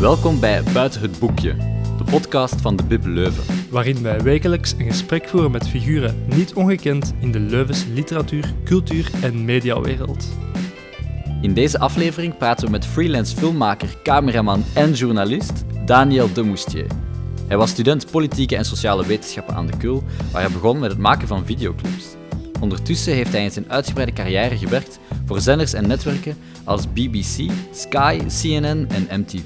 Welkom bij Buiten het Boekje, de podcast van de Bib Leuven. waarin wij wekelijks een gesprek voeren met figuren niet ongekend in de Leuvense literatuur, cultuur en mediawereld. In deze aflevering praten we met freelance filmmaker, cameraman en journalist Daniel de Moustier. Hij was student politieke en sociale wetenschappen aan de KUL, waar hij begon met het maken van videoclips. Ondertussen heeft hij in zijn uitgebreide carrière gewerkt voor zenders en netwerken als BBC, Sky, CNN en MTV.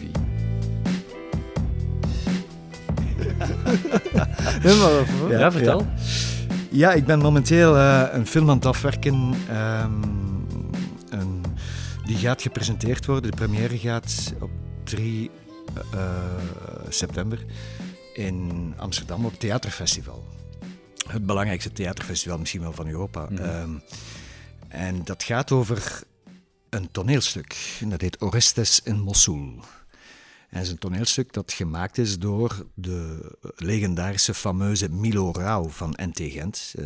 Ja, vertel. Ja, ik ben momenteel eh, een film aan het afwerken. ehm, een, die gaat gepresenteerd worden. De première gaat op 3 eh, september in Amsterdam op het Theaterfestival. Het belangrijkste theaterfestival misschien wel van Europa. Mhm. Ehm, en dat gaat over een toneelstuk. Dat heet Orestes in Mosul. En het is een toneelstuk dat gemaakt is door de legendarische fameuze Milo Rauw van NT Gent. Eh,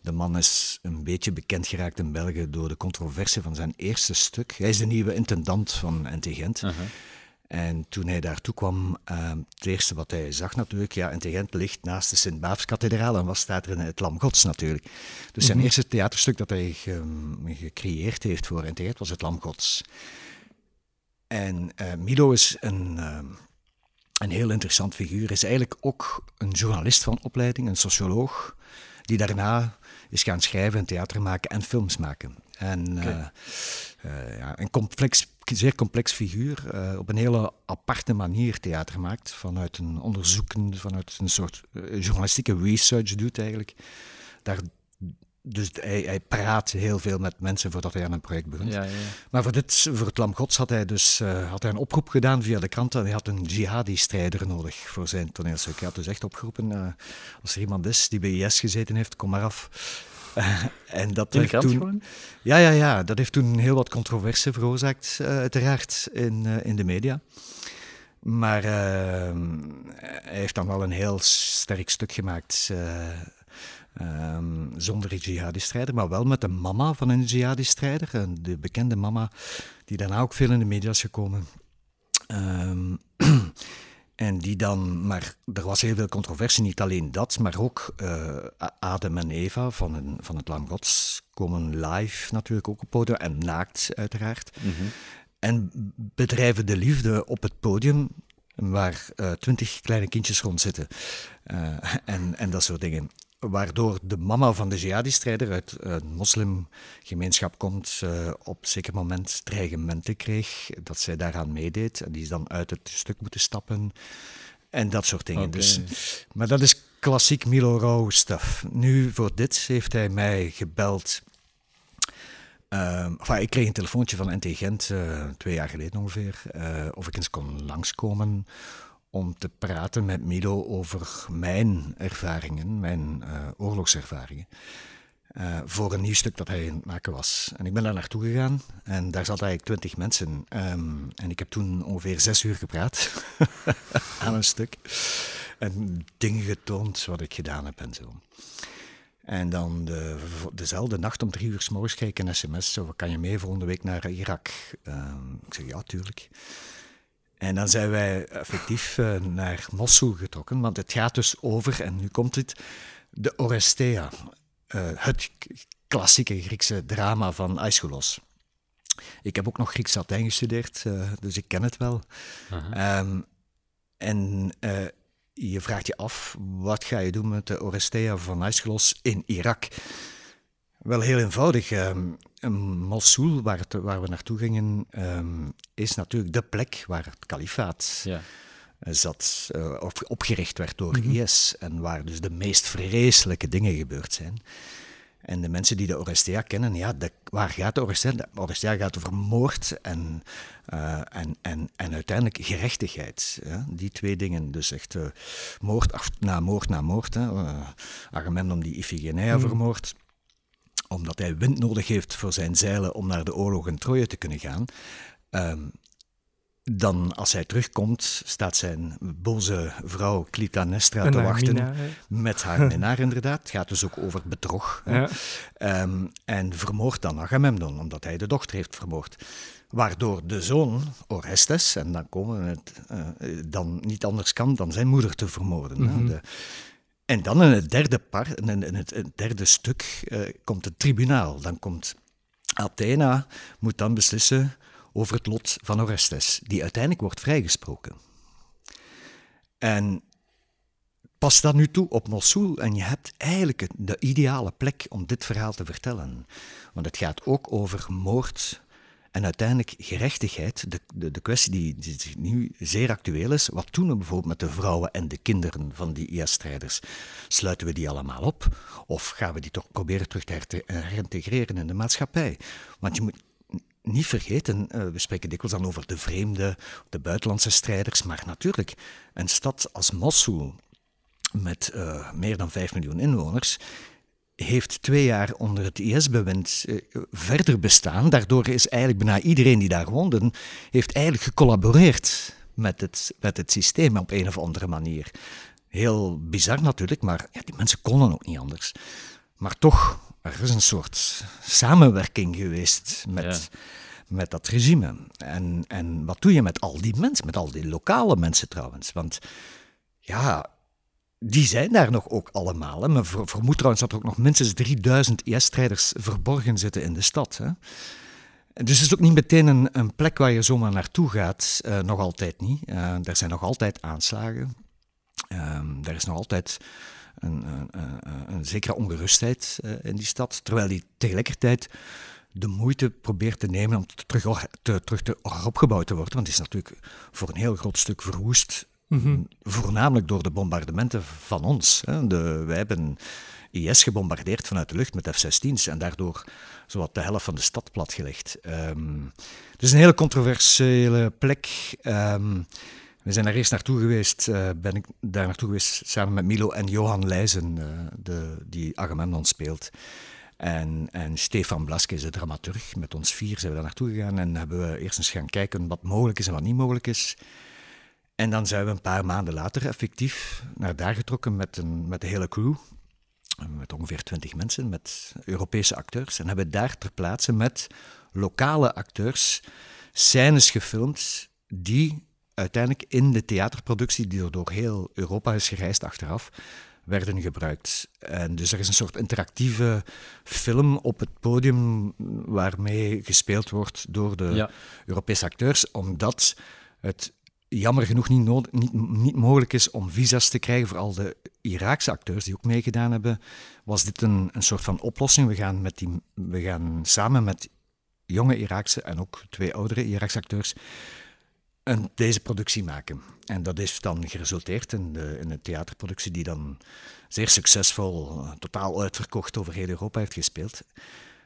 de man is een beetje bekend geraakt in België door de controverse van zijn eerste stuk. Hij is de nieuwe intendant van NT Gent. En toen hij daartoe kwam, eh, het eerste wat hij zag natuurlijk, ja, NT Gent ligt naast de Sint-Baafskathedraal en wat staat er in het Lam Gods natuurlijk. Dus zijn eerste theaterstuk dat hij ge- gecreëerd heeft voor NT Gent was het Lam Gods. En eh, Milo is een, ehm, een heel interessant figuur. Is eigenlijk ook een journalist van opleiding, een socioloog, die daarna is gaan schrijven en theater maken en films maken. En eh, eh, ja, een complex, zeer complex figuur, op een hele aparte manier theater maakt, vanuit een onderzoeken, vanuit een soort journalistieke research doet eigenlijk. Daar, dus hij, hij praat heel veel met mensen voordat hij aan een project begint. Ja, ja. Maar voor, dit, voor het Lam Gods had hij dus eh, had hij een oproep gedaan via de krant. En hij had een jihadi-strijder nodig voor zijn toneelstuk. Hij had dus echt opgeroepen, eh, als er iemand is die bij IS gezeten heeft, kom maar af. En dat In de heeft krant toen, gewoon? Ja, ja, ja. Dat heeft toen heel wat controverse veroorzaakt, eh, uiteraard, in, in de media. Maar eh, hij heeft dan wel een heel sterk stuk gemaakt. Eh, ehm, zonder een jihadi-strijder, maar wel met de mama van een jihadi-strijder. en De bekende mama, die daarna ook veel in de media is gekomen. Ehm, en die dan, maar er was heel veel controversie, niet alleen dat, maar ook A- Adam en Eva van, een, van het Lam Gods komen live natuurlijk ook op het podium en naakt uiteraard. En bedrijven de liefde op het podium, waar eh, twintig kleine kindjes rondzitten eh, en, en dat soort dingen. Waardoor de mama van de jihadi-strijder uit een moslimgemeenschap komt, eh, op een zeker moment dreigementen kreeg dat zij daaraan meedeed. En die is dan uit het stuk moeten stappen en dat soort dingen. Dus, maar dat is klassiek Milo Rauw stuff. Nu, voor dit heeft hij mij gebeld Ehm, enfin, ik kreeg een telefoontje van NT Gent eh, twee jaar geleden ongeveer, eh, of ik eens kon langskomen om te praten met Milo over mijn ervaringen, mijn eh, oorlogservaringen, eh, voor een nieuw stuk dat hij aan het maken was. En ik ben daar naartoe gegaan en daar zaten eigenlijk twintig mensen. Ehm, en ik heb toen ongeveer zes uur gepraat aan een stuk. En dingen getoond wat ik gedaan heb en zo. En dan de, dezelfde nacht om drie uur s morgens kreeg ik een sms. Zo, kan je mee volgende week naar Irak? Ehm, ik zeg, ja, tuurlijk. En dan zijn wij effectief eh, naar Mosul getrokken. Want het gaat dus over, en nu komt het, de Orestea. Eh, het klassieke Griekse drama van Aeschylus. Ik heb ook nog Grieks Latijn gestudeerd, eh, dus ik ken het wel. Ehm, en je vraagt je af, wat ga je doen met de Orestea van Aeschylus in Irak? Wel heel eenvoudig. ehm, Mosul, waar, het- waar we naartoe gingen, ehm, is natuurlijk de plek waar het kalifaat Ja. eh, zat, eh, of opgericht werd door IS. En waar dus de meest vreselijke dingen gebeurd zijn. En de mensen die de Orestea kennen, ja, de, waar gaat de Orestea? De Orestea gaat over moord en, eh, en, en, en uiteindelijk gerechtigheid. Ja? Die twee dingen. Dus echt eh, moord af, na moord na moord. Hè? Agamemnon die Iphigenia vermoordt omdat hij wind nodig heeft voor zijn zeilen om naar de oorlog in Troje te kunnen gaan. Ehm, dan, als hij terugkomt, staat zijn boze vrouw Clytemnestra En te wachten. met haar minnaar, inderdaad. Het gaat dus ook over bedrog. Ja. Ehm, en vermoordt dan Agamemnon, omdat hij de dochter heeft vermoord. Waardoor de zoon, Orestes, en dan komen we het, uh, dan niet anders kan dan zijn moeder te vermoorden. Mhm. de, en dan in het derde, in, in het, derde stuk uh, komt het tribunaal. Dan komt Athena, moet dan beslissen over het lot van Orestes, die uiteindelijk wordt vrijgesproken. En pas dat nu toe op Mosul en je hebt eigenlijk de ideale plek om dit verhaal te vertellen. Want het gaat ook over moord en uiteindelijk gerechtigheid. De, de, de kwestie die, die, nu zeer actueel is. Wat doen we bijvoorbeeld met de vrouwen en de kinderen van die IS-strijders? Sluiten we die allemaal op? Of gaan we die toch proberen terug te herintegreren in de maatschappij? Want je moet niet vergeten, we spreken dikwijls dan over de vreemde, de buitenlandse strijders, maar natuurlijk, een stad als Mosul met uh, meer dan 5 miljoen inwoners, heeft twee jaar onder het IS-bewind uh, verder bestaan. Daardoor is eigenlijk bijna iedereen die daar woonde, heeft eigenlijk gecollaboreerd met het, met het systeem op een of andere manier. Heel bizar natuurlijk, maar ja, die mensen konden ook niet anders. Maar toch, er is een soort samenwerking geweest met, ja. met dat regime. En, en wat doe je met al die mensen, met al die lokale mensen trouwens? Want ja, die zijn daar nog ook allemaal. Hè. Men vermoedt trouwens dat er ook nog minstens 3000 IS-strijders verborgen zitten in de stad. Hè. Dus het is ook niet meteen een, een plek waar je zomaar naartoe gaat. Uh, nog altijd niet. Uh, er zijn nog altijd aanslagen. Uh, er is nog altijd een, een, een, zekere ongerustheid uh, in die stad. Terwijl die tegelijkertijd de moeite probeert te nemen om terug, te, terug te, opgebouwd te worden. Want het is natuurlijk voor een heel groot stuk verwoest Mm. Voornamelijk door de bombardementen van ons. Hè. De, wij hebben IS gebombardeerd vanuit de lucht met F-16's en daardoor zowat de helft van de stad platgelegd. Um, het is een hele controversiële plek. Um, we zijn daar eerst naartoe geweest, uh, ben ik daar naartoe geweest samen met Milo en Johan Leijzen, uh, de, die Agamemnon speelt. En, en Stefan Blaske de dramaturg. Met ons vier zijn we daar naartoe gegaan en hebben we eerst eens gaan kijken wat mogelijk is en wat niet mogelijk is. En dan zijn we een paar maanden later effectief naar daar getrokken met, een, met de hele crew. Met ongeveer twintig mensen, met Europese acteurs. En hebben daar ter plaatse met lokale acteurs scènes gefilmd die uiteindelijk in de theaterproductie, die door heel Europa is gereisd achteraf, werden gebruikt. En dus er is een soort interactieve film op het podium waarmee gespeeld wordt door de ja. Europese acteurs, omdat het jammer genoeg niet, niet, niet, mogelijk is om visa's te krijgen voor al de Iraakse acteurs die ook meegedaan hebben, was dit een, een soort van oplossing. We gaan, met die, we gaan samen met jonge Iraakse en ook twee oudere Iraakse acteurs een, deze productie maken. En dat is dan geresulteerd in de, in de theaterproductie die dan zeer succesvol, totaal uitverkocht over heel Europa heeft gespeeld.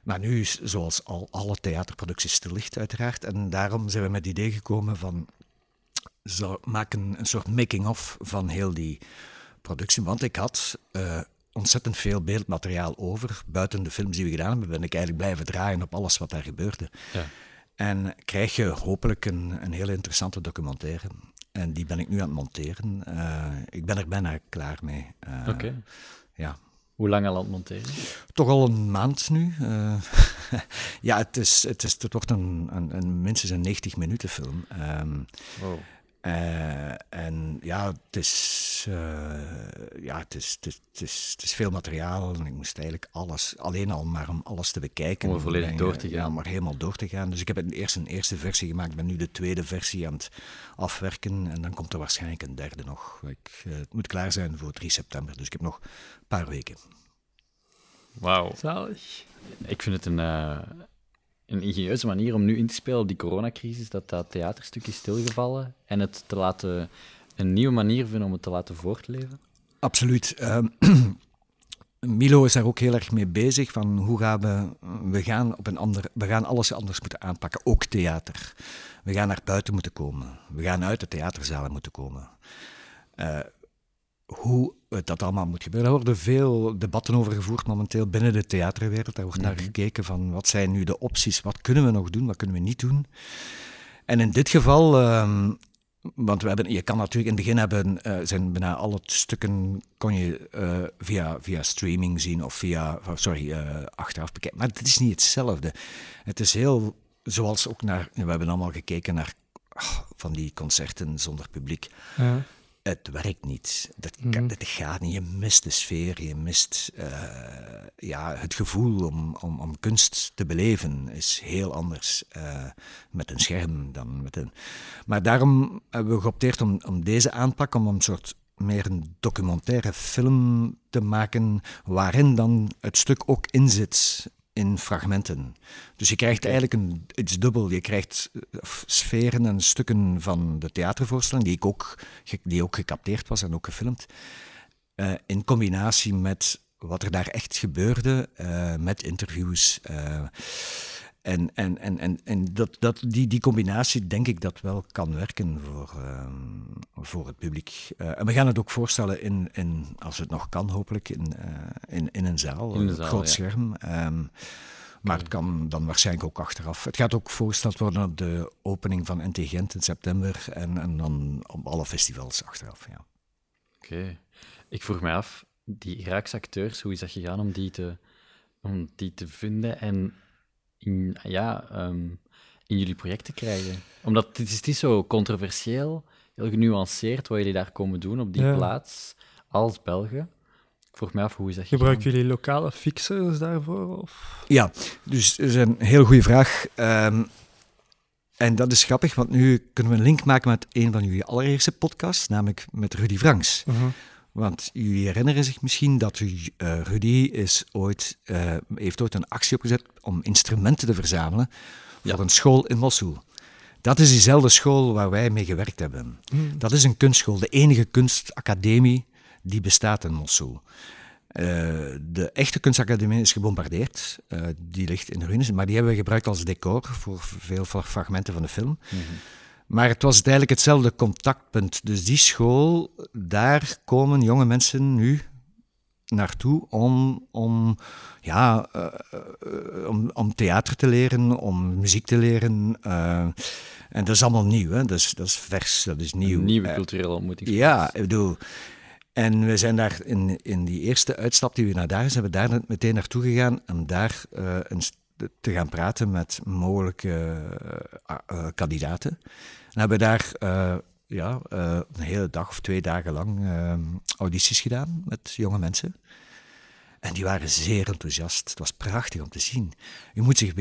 Maar nu is, zoals al alle theaterproducties, stil ligt uiteraard. En daarom zijn we met het idee gekomen van zou maken een soort making-of van heel die productie. Want ik had uh, ontzettend veel beeldmateriaal over. Buiten de films die we gedaan hebben, ben ik eigenlijk blijven draaien op alles wat daar gebeurde. Ja. En krijg je hopelijk een, een hele interessante documentaire. En die ben ik nu aan het monteren. Uh, ik ben er bijna klaar mee. Uh, Oké. Okay. Ja. Hoe lang al aan het monteren? Toch al een maand nu. Uh, ja, het, is, het, is, het wordt een, een, een minstens een 90 minuten film. Um, wow. Uh, en ja, het is, uh, ja het, is, het, is, het, is, het is veel materiaal en ik moest eigenlijk alles, alleen al maar om alles te bekijken. Om volledig door te gaan. Ja, maar helemaal door te gaan. Dus ik heb eerst een eerste versie gemaakt, ik ben nu de tweede versie aan het afwerken en dan komt er waarschijnlijk een derde nog. Ik, uh, het moet klaar zijn voor 3 september, dus ik heb nog een paar weken. Wauw. Zalig. Ik vind het een een ingenieuze manier om nu in te spelen op die coronacrisis, dat dat theaterstuk is stilgevallen en het te laten, een nieuwe manier vinden om het te laten voortleven? Absoluut. Um, Milo is daar ook heel erg mee bezig, van hoe gaan we, we gaan op een ander, we gaan alles anders moeten aanpakken, ook theater. We gaan naar buiten moeten komen. We gaan uit de theaterzalen moeten komen. Uh, hoe dat allemaal moet gebeuren. Daar worden veel debatten over gevoerd momenteel binnen de theaterwereld. Daar wordt mm -hmm. naar gekeken van wat zijn nu de opties, wat kunnen we nog doen, wat kunnen we niet doen. En in dit geval, um, want we hebben, je kan natuurlijk in het begin hebben, uh, zijn bijna alle stukken kon je uh, via, via streaming zien of via, sorry, uh, achteraf bekijken. Maar het is niet hetzelfde. Het is heel zoals ook naar, we hebben allemaal gekeken naar ah, van die concerten zonder publiek. Ja. Het werkt niet. Dat, Mhm. dat gaat niet. Je mist de sfeer, je mist eh, ja, het gevoel om, om, om kunst te beleven. Is heel anders eh, met een scherm dan met een. Maar daarom hebben we geopteerd om, om deze aanpak, om een soort meer een documentaire film te maken, waarin dan het stuk ook in zit in fragmenten. Dus je krijgt eigenlijk een, iets dubbel. Je krijgt eh, sferen en stukken van de theatervoorstelling, die, ik ook, die ook gecapteerd was en ook gefilmd, eh, in combinatie met wat er daar echt gebeurde, eh, met interviews. En en, en, en, en dat, dat, die, die combinatie denk ik dat wel kan werken voor, ehm, voor het publiek. Eh, en we gaan het ook voorstellen in, in als het nog kan, hopelijk, in, eh, in, in een zaal, In een zaal, groot ja. scherm. Ehm, maar het kan dan waarschijnlijk ook achteraf. Het gaat ook voorgesteld worden op de opening van NT Gent in september en, en dan op alle festivals achteraf. Ja. Oké. Ik vroeg me af, die Iraakse acteurs, hoe is dat gegaan om die te, om die te vinden en in, ja, ehm, in jullie project te krijgen? Omdat het is, het is zo controversieel, heel genuanceerd wat jullie daar komen doen op die Ja. plaats, als Belgen. Ik vroeg me af, hoe is dat Gebruiken gegaan? jullie lokale fixers daarvoor? Of? Ja, dus dat is een heel goede vraag. Ehm, en dat is grappig, want nu kunnen we een link maken met een van jullie allereerste podcasts, namelijk met Rudy Franks. Mhm. Want jullie herinneren zich misschien dat u, eh, Rudy is ooit, eh, heeft ooit een actie opgezet om instrumenten te verzamelen Ja. voor een school in Mosul. Dat is diezelfde school waar wij mee gewerkt hebben. Hmm. Dat is een kunstschool, de enige kunstacademie die bestaat in Mosul. Eh, de echte kunstacademie is gebombardeerd. Die ligt in ruïnes, maar die hebben we gebruikt als decor voor veel fra- fragmenten van de film. Maar het was eigenlijk hetzelfde contactpunt. Dus die school, daar komen jonge mensen nu naartoe om, om, ja, eh, om, om theater te leren, om muziek te leren. eh, en dat is allemaal nieuw, hè? Dat, is, dat is vers, dat is nieuw. Een nieuwe culturele ontmoeting. ja, ik bedoel. En we zijn daar in, in die eerste uitstap die we naar daar zijn, we daar meteen naartoe gegaan om daar een, te gaan praten met mogelijke eh, eh, kandidaten. En hebben daar eh, ja, een hele dag of twee dagen lang audities gedaan met jonge mensen. En die waren zeer enthousiast. Het was prachtig om te zien. U moet zich,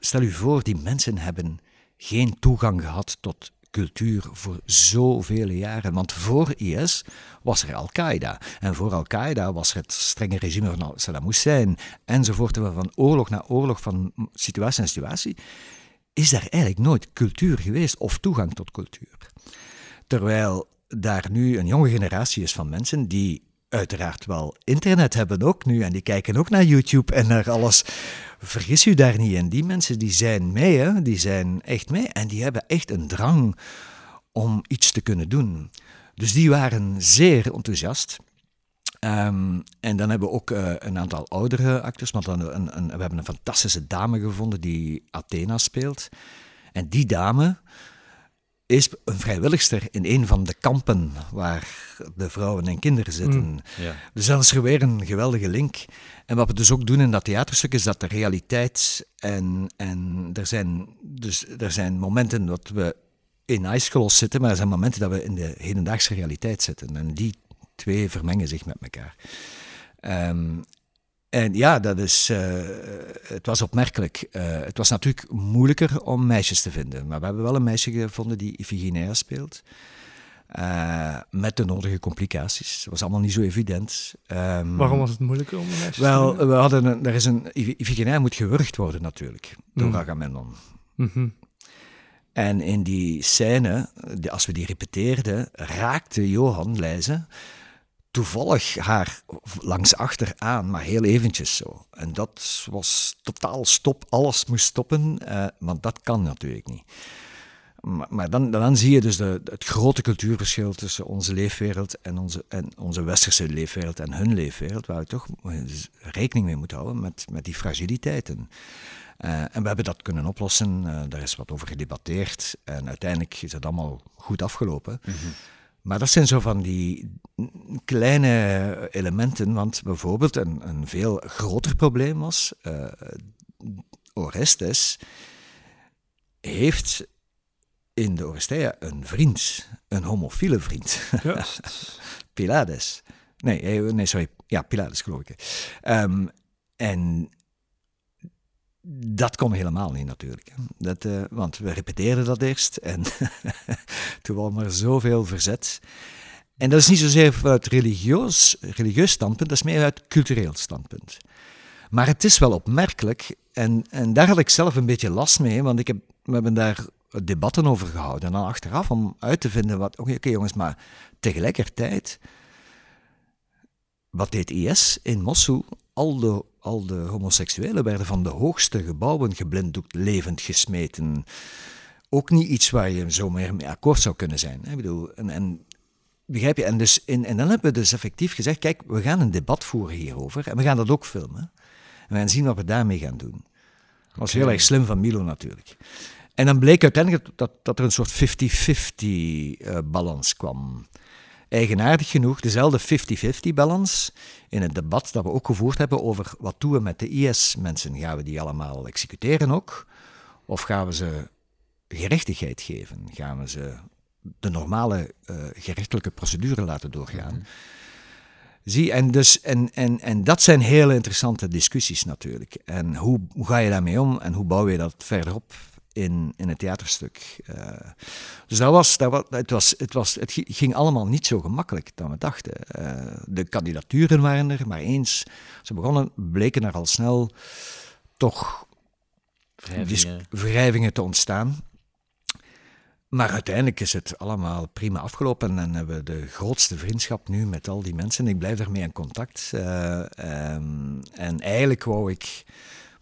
stel u voor, die mensen hebben geen toegang gehad tot cultuur voor zoveel jaren. Want voor IS was er Al-Qaeda. En voor Al-Qaeda was er het strenge regime van Saddam Hussein. Enzovoort. En Van oorlog naar oorlog, van situatie naar situatie, is daar eigenlijk nooit cultuur geweest of toegang tot cultuur. Terwijl daar nu een jonge generatie is van mensen die uiteraard wel internet hebben ook nu en die kijken ook naar YouTube en naar alles. Vergis u daar niet in. Die mensen die zijn mee, hè? die zijn echt mee en die hebben echt een drang om iets te kunnen doen. Dus die waren zeer enthousiast. Ehm, en dan hebben we ook eh, een aantal oudere acteurs, want dan een, een, we hebben een fantastische dame gevonden die Athena speelt. En die dame is een vrijwilligster in een van de kampen waar de vrouwen en kinderen zitten. Ja. Dus dan is er weer een geweldige link. En wat we dus ook doen in dat theaterstuk is dat de realiteit en, en er, zijn, dus, er zijn momenten dat we in ijsgelos zitten, maar er zijn momenten dat we in de hedendaagse realiteit zitten. En die twee vermengen zich met elkaar. Ehm, en ja, dat is, eh, het was opmerkelijk. Eh, het was natuurlijk moeilijker om meisjes te vinden. Maar we hebben wel een meisje gevonden die Iphigenia speelt. Eh, met de nodige complicaties. Het was allemaal niet zo evident. Ehm, Waarom was het moeilijker om een meisje te Wel, vinden? we hadden een, er is een, Iphigenia moet gewurgd worden natuurlijk, door Mm. Agamemnon. Mhm. En in die scène, als we die repeteerden, raakte Johan Leijzen toevallig haar langs achter aan, maar heel eventjes zo. En dat was totaal stop, alles moest stoppen, eh, want dat kan natuurlijk niet. Maar, dan, dan zie je dus de, het grote cultuurverschil tussen onze leefwereld en onze, en onze westerse leefwereld en hun leefwereld, waar we toch dus rekening mee moeten houden met, met die fragiliteiten. Eh, en we hebben dat kunnen oplossen, eh, daar is wat over gedebatteerd en uiteindelijk is het allemaal goed afgelopen. Maar dat zijn zo van die kleine elementen, want bijvoorbeeld een, een veel groter probleem was, eh, Orestes heeft in de Oresteia een vriend, een homofiele vriend. Pilades. Nee, eh, nee, sorry. Ja, Pilades geloof ik. Um, en dat kon helemaal niet natuurlijk. Dat, uh, want we repeteerden dat eerst en toen was er zoveel verzet. En dat is niet zozeer vanuit religieus, religieus standpunt, dat is meer uit cultureel standpunt. Maar het is wel opmerkelijk, en, en daar had ik zelf een beetje last mee, want ik heb, we hebben daar debatten over gehouden. En dan achteraf om uit te vinden wat, oké jongens, maar tegelijkertijd, wat deed IS in Mosul? Al de, al de homoseksuelen werden van de hoogste gebouwen geblinddoekt, levend gesmeten. Ook niet iets waar je zo meer mee akkoord zou kunnen zijn. Ik bedoel, en, en Begrijp je? En, dus in, en dan hebben we dus effectief gezegd, kijk, we gaan een debat voeren hierover en we gaan dat ook filmen. En we gaan zien wat we daarmee gaan doen. Dat was heel erg slim van Milo natuurlijk. En dan bleek uiteindelijk dat, dat er een soort 50-50 uh, balans kwam. Eigenaardig genoeg, dezelfde 50-50 balans in het debat dat we ook gevoerd hebben over wat doen we met de IS-mensen. Gaan we die allemaal executeren ook? Of gaan we ze gerechtigheid geven? Gaan we ze de normale uh, gerechtelijke procedure laten doorgaan. Mhm. Zie, en, dus, en, en, en dat zijn hele interessante discussies natuurlijk. En hoe, hoe ga je daarmee om en hoe bouw je dat verder op in, in het theaterstuk? Uh, dus dat was, dat was, het, was, het, was, het ging allemaal niet zo gemakkelijk dan we dachten. Uh, de kandidaturen waren er, maar eens ze begonnen, bleken er al snel toch wrijvingen te ontstaan. Maar uiteindelijk is het allemaal prima afgelopen en hebben we de grootste vriendschap nu met al die mensen. Ik blijf daarmee in contact. Uh, um, en eigenlijk wou ik.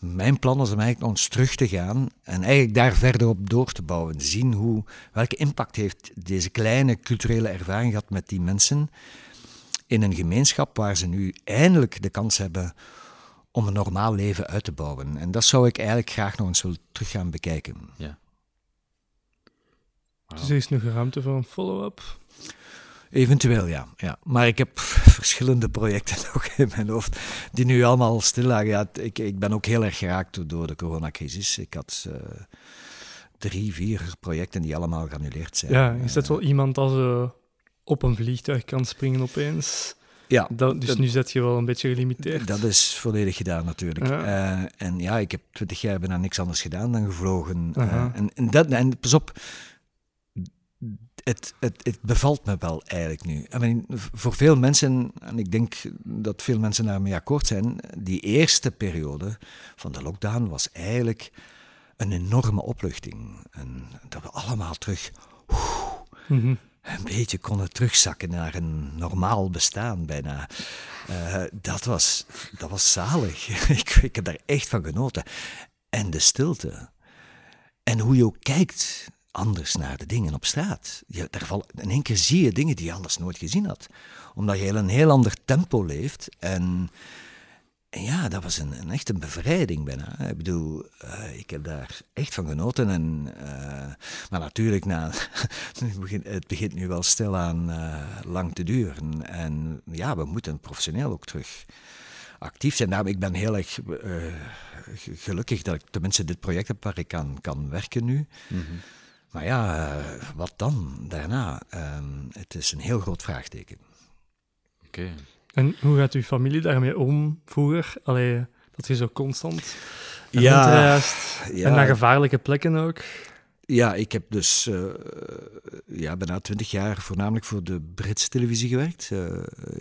Mijn plan was om eigenlijk nog eens terug te gaan en eigenlijk daar verder op door te bouwen. Zien hoe, welke impact heeft deze kleine culturele ervaring gehad met die mensen in een gemeenschap waar ze nu eindelijk de kans hebben om een normaal leven uit te bouwen. En dat zou ik eigenlijk graag nog eens willen terug gaan bekijken. Ja. Dus er is nog ruimte voor een follow-up? Eventueel, ja. ja. Maar ik heb verschillende projecten nog in mijn hoofd die nu allemaal stil lagen. Ja, ik, ik ben ook heel erg geraakt door de coronacrisis. Ik had uh, drie, vier projecten die allemaal geannuleerd zijn. Ja, is dat wel iemand als uh, op een vliegtuig kan springen opeens? Ja. Dat, dus nu zet je wel een beetje gelimiteerd. Dat is volledig gedaan natuurlijk. Ja. Uh, en ja, ik heb twintig jaar bijna niks anders gedaan dan gevlogen. Uh, en, en, dat, en pas op, het, het, het, bevalt me wel eigenlijk nu. I mean, voor veel mensen, en ik denk dat veel mensen daarmee akkoord zijn, die eerste periode van de lockdown was eigenlijk een enorme opluchting. En dat we allemaal terug mm -hmm. een beetje konden terugzakken naar een normaal bestaan bijna. Uh, dat, was, dat was zalig. ik, ik heb daar echt van genoten. En de stilte. En hoe je ook kijkt anders naar de dingen op straat. Je, daar val, in één keer zie je dingen die je anders nooit gezien had. Omdat je een heel ander tempo leeft. En, en ja, dat was een, een echt een bevrijding bijna. Ik bedoel, uh, ik heb daar echt van genoten. En, uh, maar natuurlijk, na, het begint nu wel stilaan uh, lang te duren. En ja, we moeten professioneel ook terug actief zijn. Nou, ik ben heel erg gelukkig dat ik tenminste dit project heb waar ik kan, kan werken nu. -hmm. Maar ja, uh, wat dan daarna? Uh, het is een heel groot vraagteken. Oké. Okay. En hoe gaat uw familie daarmee om vroeger? Allee, dat je zo constant ja, ja, en naar gevaarlijke plekken ook? Ja, ik heb dus uh, ja, bijna twintig jaar voornamelijk voor de Britse televisie gewerkt. Uh,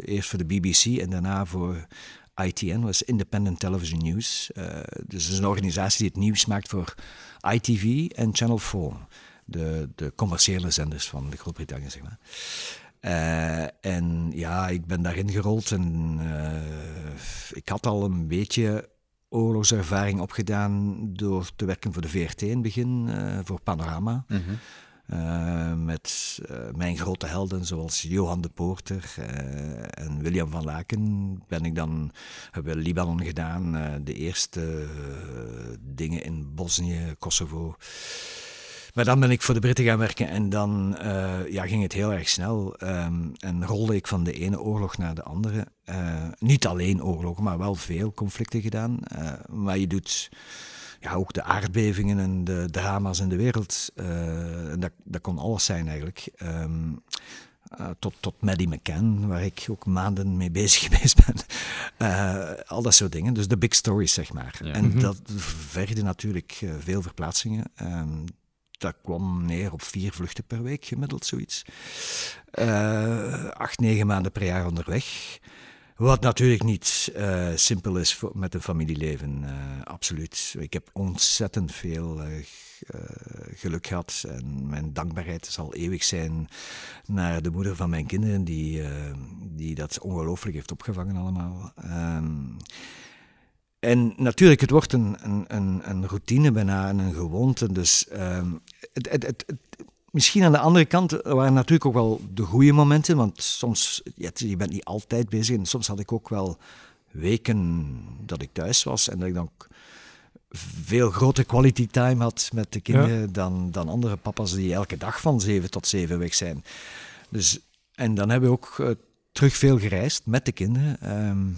eerst voor de BBC en daarna voor ITN, was Independent Television News. Uh, dus het is een organisatie die het nieuws maakt voor ITV en Channel 4 de, de commerciële zenders van de Groot-Brittannië, zeg maar. Uh, en ja, ik ben daarin gerold en uh, ik had al een beetje oorlogservaring opgedaan door te werken voor de VRT in het begin, uh, voor Panorama. Mm -hmm. Uh, met mijn grote helden zoals Johan de Poorter en William van Laken ben ik dan, hebben we Libanon gedaan, de eerste dingen in Bosnië, Kosovo. Maar dan ben ik voor de Britten gaan werken en dan uh, ja, ging het heel erg snel. Um, en rolde ik van de ene oorlog naar de andere. Uh, niet alleen oorlogen, maar wel veel conflicten gedaan. Uh, maar je doet ja, ook de aardbevingen en de drama's in de wereld. dat, dat kon alles zijn eigenlijk. Ehm, tot, tot Maddie McCann, waar ik ook maanden mee bezig geweest ben. al dat soort dingen. Dus de big stories, zeg maar. En mhm. dat vergde natuurlijk veel verplaatsingen. Ehm, dat kwam neer op vier vluchten per week gemiddeld, zoiets. Uh, acht, negen maanden per jaar onderweg. Wat natuurlijk niet uh, simpel is met een familieleven, uh, absoluut. Ik heb ontzettend veel geluk gehad en mijn dankbaarheid zal eeuwig zijn naar de moeder van mijn kinderen, die, die dat ongelooflijk heeft opgevangen allemaal. En natuurlijk, het wordt een, een, een, routine bijna en een gewoonte. Dus ehm, het, het, het, misschien aan de andere kant waren natuurlijk ook wel de goede momenten. Want soms, je bent niet altijd bezig. En soms had ik ook wel weken dat ik thuis was. En dat ik dan veel grotere quality time had met de kinderen dan, dan andere papa's die elke dag van zeven tot zeven weg zijn. Dus, en dan hebben we ook uh, terug veel gereisd met de kinderen. Um,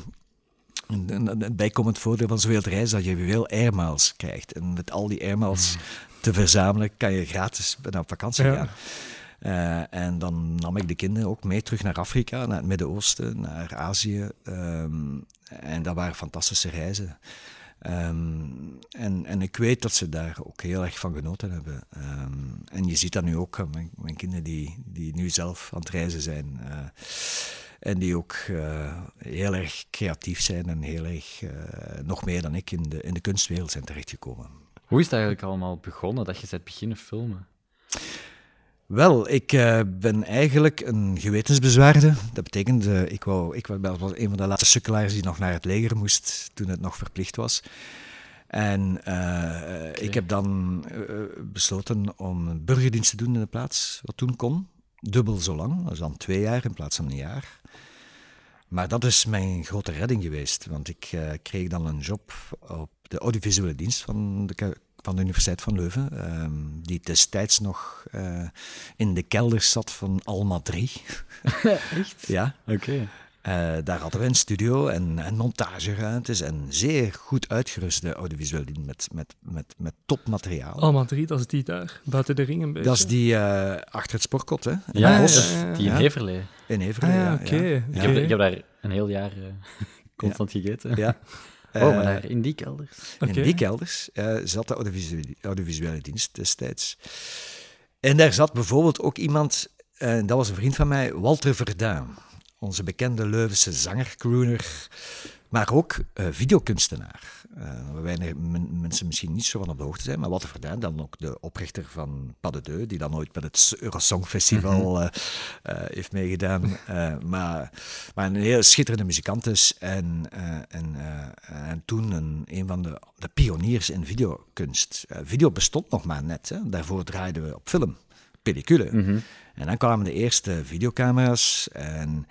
een, bijkomend voordeel van zoveel reizen dat je veel airmiles krijgt. En met al die airmiles hmm. te verzamelen kan je gratis naar vakantie gaan. Uh, en dan nam ik de kinderen ook mee terug naar Afrika, naar het Midden-Oosten, naar Azië. Um, en dat waren fantastische reizen. Um, en, en ik weet dat ze daar ook heel erg van genoten hebben. Um, en je ziet dat nu ook, mijn, mijn kinderen die, die nu zelf aan het reizen zijn. Uh, en die ook uh, heel erg creatief zijn en heel erg, uh, nog meer dan ik, in de, in de kunstwereld zijn terechtgekomen. Hoe is het eigenlijk allemaal begonnen, dat je bent beginnen filmen? Wel, ik uh, ben eigenlijk een gewetensbezwaarde. Dat betekent, uh, ik, wou, ik was een van de laatste sukkelaars die nog naar het leger moest toen het nog verplicht was. En uh, ik heb dan besloten om burgerdienst te doen in de plaats, wat toen kon. Dubbel zo lang, dat is dan twee jaar in plaats van een jaar. Maar dat is mijn grote redding geweest, want ik uh, kreeg dan een job op de audiovisuele dienst van de, van de Universiteit van Leuven, um, die destijds nog uh, in de kelder zat van Alma 3. Echt? ja. Oké. Uh, daar hadden we een studio en, en montageruimtes en zeer goed uitgeruste audiovisuele dienst met, met, met, met topmateriaal. Alma 3, dat is die daar, buiten de ring een beetje. Dat is die uh, achter het sportkot, hè? In ja, ja, die in Heverlee. In Heverlee, ah, ja. oké. Okay. Ik, heb, ik heb daar een heel jaar uh, constant gegeten. Ja. Oh, maar daar, in die kelders? In die kelders zat de audiovisuele, audiovisuele dienst destijds. En daar zat bijvoorbeeld ook iemand, dat was een vriend van mij, Walter Verduin onze bekende Leuvense zanger, crooner, maar ook uh, videokunstenaar. Uh, weinig mensen misschien niet zo van op de hoogte zijn, maar Walter Verduin, dan ook de oprichter van Pas de Deux, die dan ooit met het Eurosong Festival uh, heeft meegedaan. maar, maar een heel schitterende muzikant is en, en, en toen een, een van de, de pioniers in videokunst. video bestond nog maar net, hè. daarvoor draaiden we op film, pellicule. Mhm. En dan kwamen de eerste videocamera's en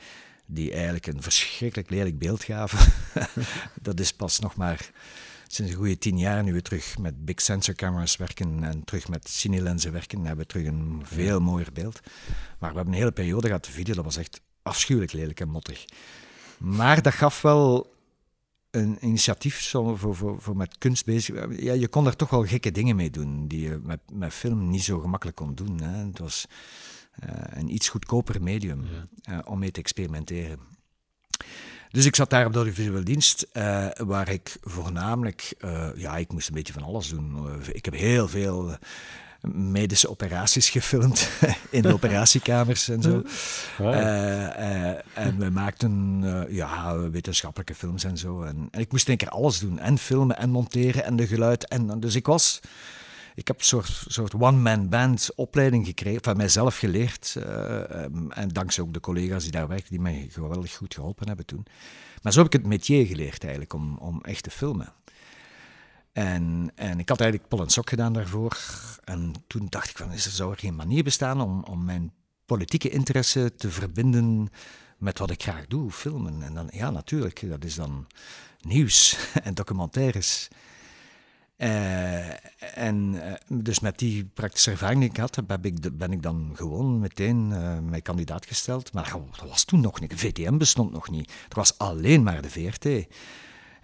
die eigenlijk een verschrikkelijk lelijk beeld gaven. dat is pas nog maar sinds een goede tien jaar nu we terug met big sensor cameras werken en terug met cinelenzen werken, hebben we terug een veel mooier beeld. Maar we hebben een hele periode gehad, de video, dat was echt afschuwelijk lelijk en mottig. Maar dat gaf wel een initiatief voor, voor, voor met kunst bezig. Ja, je kon daar toch wel gekke dingen mee doen, die je met, met film niet zo gemakkelijk kon doen. Hè. Het was eh, een iets goedkoper medium eh, om mee te experimenteren. Dus ik zat daar op de audiovisuele dienst, uh, waar ik voornamelijk, ja, ik moest een beetje van alles doen. ik heb heel veel medische operaties gefilmd in de operatiekamers en zo. en we maakten ja, wetenschappelijke films en zo. En, en ik moest een keer alles doen, en filmen en monteren en de geluid. En, dus ik was ik heb een soort, soort one-man band opleiding gekregen, van mijzelf geleerd. Uh, en dankzij ook de collega's die daar werken, die mij geweldig goed geholpen hebben toen. Maar zo heb ik het métier geleerd eigenlijk, om, om echt te filmen. En, en ik had eigenlijk pol en sok gedaan daarvoor. En toen dacht ik van, is er, zou er geen manier bestaan om, om mijn politieke interesse te verbinden met wat ik graag doe, filmen. En dan, ja, natuurlijk, dat is dan nieuws en documentaires. Uh, en uh, dus met die praktische ervaring die ik had, heb ik, ben ik dan gewoon meteen uh, mijn kandidaat gesteld. Maar dat was toen nog niet. VTM bestond nog niet. Er was alleen maar de VRT.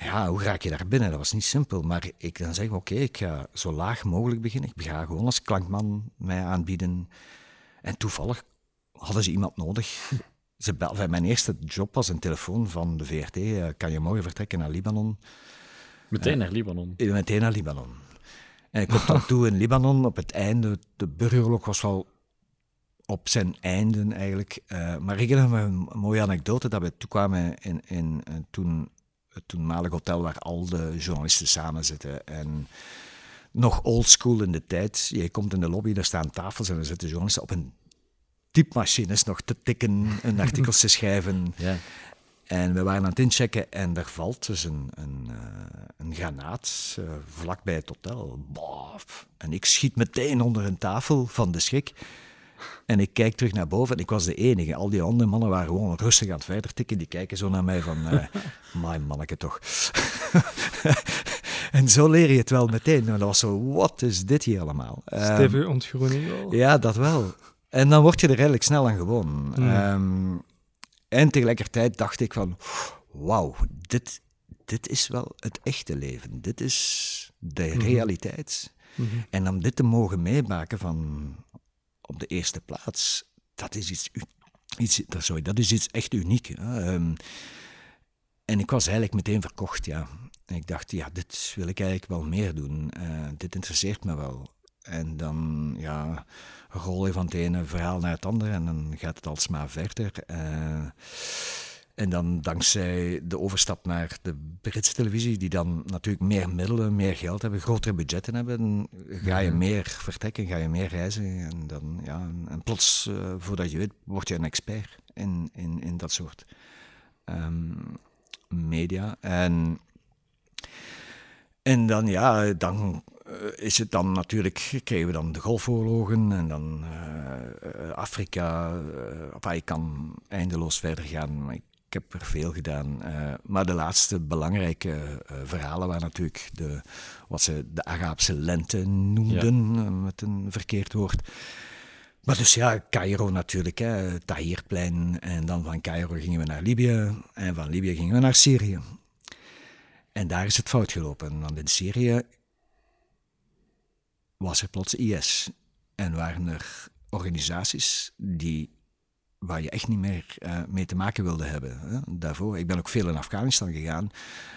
Ja, hoe raak je daar binnen? Dat was niet simpel. Maar ik dan zeg, oké, ik ga zo laag mogelijk beginnen. Ik ga gewoon als klankman mij aanbieden. En toevallig hadden ze iemand nodig. Ze bel, mijn eerste job was een telefoon van de VRT. Uh, kan je morgen vertrekken naar Libanon? Meteen naar Libanon? Uh, meteen naar Libanon. En ik kom dan toe in Libanon op het einde. De burgeroorlog was wel op zijn einde eigenlijk. Uh, maar ik herinner me een mooie anekdote dat we toekwamen in, in uh, toen, het toenmalig hotel waar al de journalisten samen zitten. En nog oldschool in de tijd. Je komt in de lobby, daar staan tafels en er zitten journalisten op een typemachines nog te tikken en artikels te schrijven. Ja. En we waren aan het inchecken en er valt dus een, een, uh, een granaat uh, vlak bij het hotel. Bof. En ik schiet meteen onder een tafel van de schrik. En ik kijk terug naar boven en ik was de enige. Al die andere mannen waren gewoon rustig aan het verder tikken. Die kijken zo naar mij van, uh, mijn manneke toch. en zo leer je het wel meteen. Maar dat was zo, wat is dit hier allemaal? Stevige um, ontgroening wel. Ja, dat wel. En dan word je er eigenlijk snel aan gewoon. Mm. Um, en tegelijkertijd dacht ik van, wauw, dit, dit is wel het echte leven. Dit is de mm -hmm. realiteit. Mm -hmm. En om dit te mogen meemaken van op de eerste plaats, dat is iets, iets, sorry, dat is iets echt uniek. Um, en ik was eigenlijk meteen verkocht, ja. En ik dacht, ja, dit wil ik eigenlijk wel meer doen. Uh, dit interesseert me wel. En dan, ja, rol je van het ene verhaal naar het andere en dan gaat het alsmaar verder. Uh, en dan dankzij de overstap naar de Britse televisie, die dan natuurlijk meer middelen, meer geld hebben, grotere budgetten hebben, ga je meer vertrekken, ga je meer reizen. En, dan, ja, en plots, uh, voordat je weet, word je een expert in, in, in dat soort um, media. En, en dan, ja, dan is het dan natuurlijk, kregen we dan de golfoorlogen en dan uh, Afrika. Uh, ik kan eindeloos verder gaan, maar ik ik heb er veel gedaan. Uh, maar de laatste belangrijke uh, verhalen waren natuurlijk de, wat ze de Arabische lente noemden, ja. uh, met een verkeerd woord. Maar dus ja, Cairo natuurlijk, hè, Tahrirplein. En dan van Cairo gingen we naar Libië. En van Libië gingen we naar Syrië. En daar is het fout gelopen. Want in Syrië was er plots IS. En waren er organisaties die waar je echt niet meer uh, mee te maken wilde hebben. Hè? Daarvoor, ik ben ook veel in Afghanistan gegaan.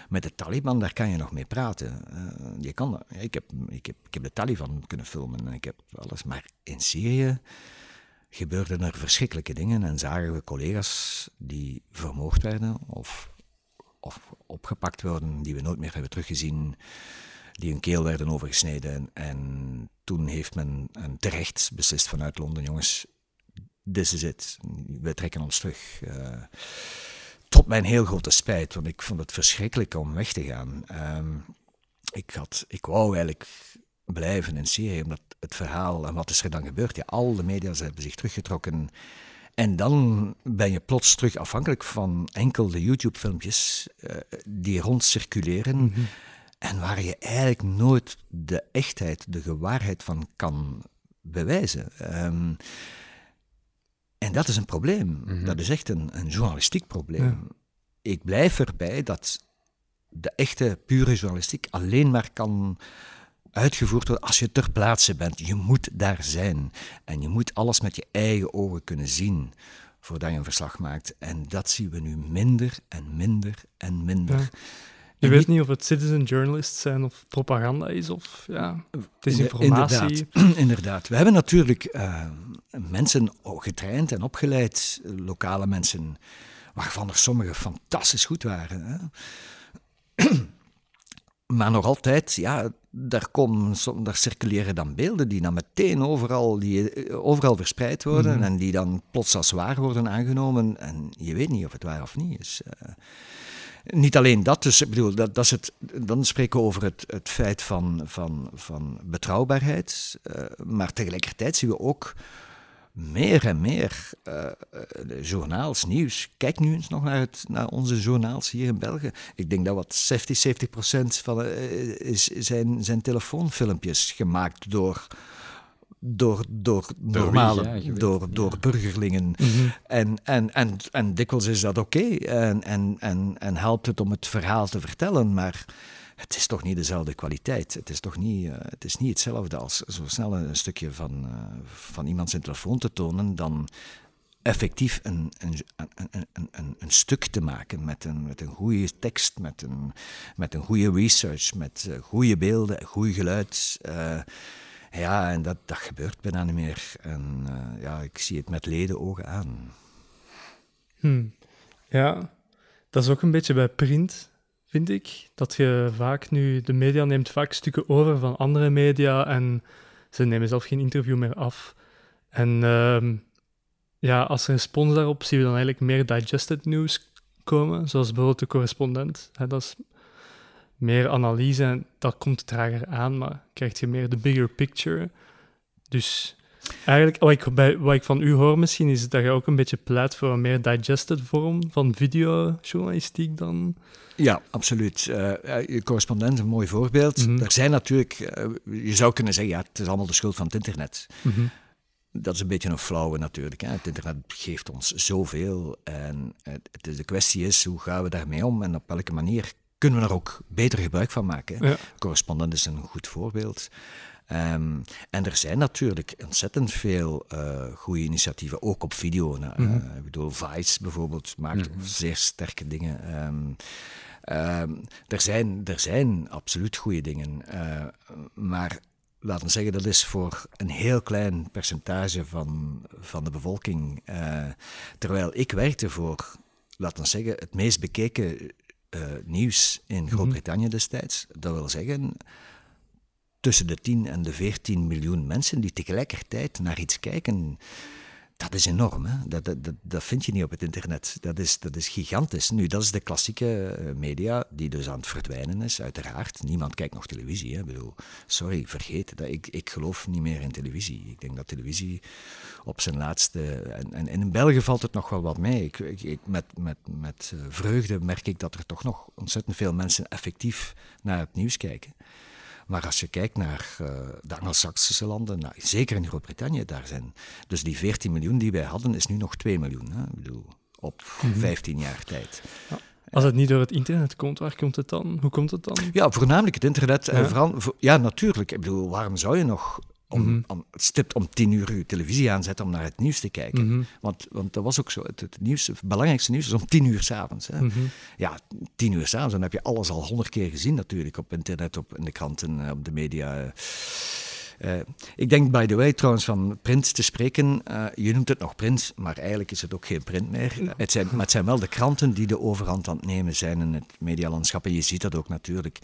Met de Taliban, daar kan je nog mee praten. Uh, je kan, ik, heb, ik, heb, de Taliban kunnen filmen en ik heb alles. Maar in Syrië gebeurden er verschrikkelijke dingen en zagen we collega's die vermoord werden of, of opgepakt worden, die we nooit meer hebben teruggezien, die hun keel werden overgesneden. En, en toen heeft men en terecht beslist vanuit Londen, jongens, this is it. We trekken ons terug. Uh, tot mijn heel grote spijt, want ik vond het verschrikkelijk om weg te gaan. Um, ik, had, ik wou eigenlijk blijven in Syrië, omdat het verhaal en wat is er dan gebeurd? Ja, al de media hebben zich teruggetrokken. En dan ben je plots terug afhankelijk van enkel de YouTube-filmpjes uh, die rondcirculeren. Mm -hmm. En waar je eigenlijk nooit de echtheid, de gewaarheid van kan bewijzen. Um, en dat is een probleem. Mm -hmm. Dat is echt een, een journalistiek probleem. Ja. Ik blijf erbij dat de echte, pure journalistiek alleen maar kan uitgevoerd worden als je ter plaatse bent. Je moet daar zijn. En je moet alles met je eigen ogen kunnen zien voordat je een verslag maakt. En dat zien we nu minder en minder en minder. Ja. Je weet niet of het citizen journalists zijn of propaganda is of ja, het is informatie. Inderdaad, inderdaad. We hebben natuurlijk uh, mensen getraind en opgeleid, lokale mensen, waarvan er sommigen fantastisch goed waren. Hè? maar nog altijd, ja, daar, komen, daar circuleren dan beelden die dan meteen overal, die, overal verspreid worden mm -hmm. en die dan plots als waar worden aangenomen. En je weet niet of het waar of niet is. Niet alleen dat, dus ik bedoel, dat, dat is het, dan spreken we over het, het feit van, van, van betrouwbaarheid. Uh, maar tegelijkertijd zien we ook meer en meer uh, journaals, nieuws. Kijk nu eens nog naar, het, naar onze journaals hier in België. Ik denk dat wat 60, 70 procent van is, zijn, zijn telefoonfilmpjes gemaakt door door, door normale, door, door burgerlingen. Mhm. En, en, en, en dikwijls is dat oké en, en, en, en helpt het om het verhaal te vertellen, maar het is toch niet dezelfde kwaliteit. Het is toch niet, eh, het is niet hetzelfde als zo snel een stukje van, eh, van iemand zijn telefoon te tonen dan effectief een, een, een, een, een, een stuk te maken met een, met een goede tekst, met een, met een goede research, met eh, goede beelden, goed geluid. Ja, en dat, dat gebeurt bijna niet meer. En eh, ja, ik zie het met leden ogen aan. Hm. Ja, dat is ook een beetje bij print, vind ik. Dat je vaak nu, de media neemt vaak stukken over van andere media en ze nemen zelf geen interview meer af. En ehm, ja, als respons daarop zien we dan eigenlijk meer digested news komen, zoals bijvoorbeeld de correspondent. Hè, dat is meer analyse en dat komt trager aan, maar krijg je meer de bigger picture. Dus Eigenlijk, wat ik, bij, wat ik van u hoor misschien, is dat je ook een beetje pleit voor een meer digested vorm van videojournalistiek dan. Ja, absoluut. Eh, eh, je correspondent is een mooi voorbeeld. Mhm. Er zijn natuurlijk, eh, je zou kunnen zeggen, ja, het is allemaal de schuld van het internet. Mhm. Dat is een beetje een flauwe natuurlijk. Hè. Het internet geeft ons zoveel. En het, de kwestie is, hoe gaan we daarmee om en op welke manier kunnen we er ook beter gebruik van maken. Ja. Correspondent is een goed voorbeeld. Ehm, en er zijn natuurlijk ontzettend veel eh goede initiatieven, ook op video. Nou, eh, ik bedoel, Vice bijvoorbeeld maakt zeer sterke dingen. Ehm, ehm, er, zijn, er zijn absoluut goede dingen. eh, maar laten we zeggen, dat is voor een heel klein percentage van, van de bevolking. Terwijl ik werkte voor, laten we zeggen, het meest bekeken eh, nieuws in Groot-Brittannië destijds. Dat wil zeggen, tussen de 10 en de 14 miljoen mensen die tegelijkertijd naar iets kijken. Dat is enorm, hè? Dat, dat, dat, vind je niet op het internet. Dat is, dat is gigantisch. Nu, dat is de klassieke eh, media die dus aan het verdwijnen is, uiteraard. Niemand kijkt nog televisie. Hè? Ik bedoel, sorry, vergeet dat. Ik, ik geloof niet meer in televisie. Ik denk dat televisie op zijn laatste... En, en, en in België valt het nog wel wat mee. Ik, ik- met met, met eh, vreugde merk ik dat er toch nog ontzettend veel mensen effectief naar het nieuws kijken. Maar als je kijkt naar eh, de Anglo-Saxische landen, nou, zeker in Groot-Brittannië, daar zijn. Dus die 14 miljoen die wij hadden, is nu nog 2 miljoen. Hè? Ik bedoel, op 15 jaar tijd. Als het niet door het internet komt, waar komt het dan? Hoe komt het dan? Ja, voornamelijk het internet. en Ja. vooral, voor- ja, natuurlijk. Ik bedoel, waarom zou je nog om, om, stipt om 10 uur je televisie aanzetten om naar het nieuws te kijken? Mhm. want, want dat was ook zo. Het, het, nieuws, het belangrijkste nieuws is om 10 uur s'avonds. Mhm. Ja, 10 uur s'avonds, dan heb je alles al honderd keer gezien natuurlijk op internet, op, in de kranten, eh, op de media. Eh. Ik denk, by the way, trouwens, van print te spreken. eh, je noemt het nog print, maar eigenlijk is het ook geen print meer. Het zijn, maar het zijn wel de kranten die de overhand aan het nemen zijn in het medialandschap. En je ziet dat ook natuurlijk.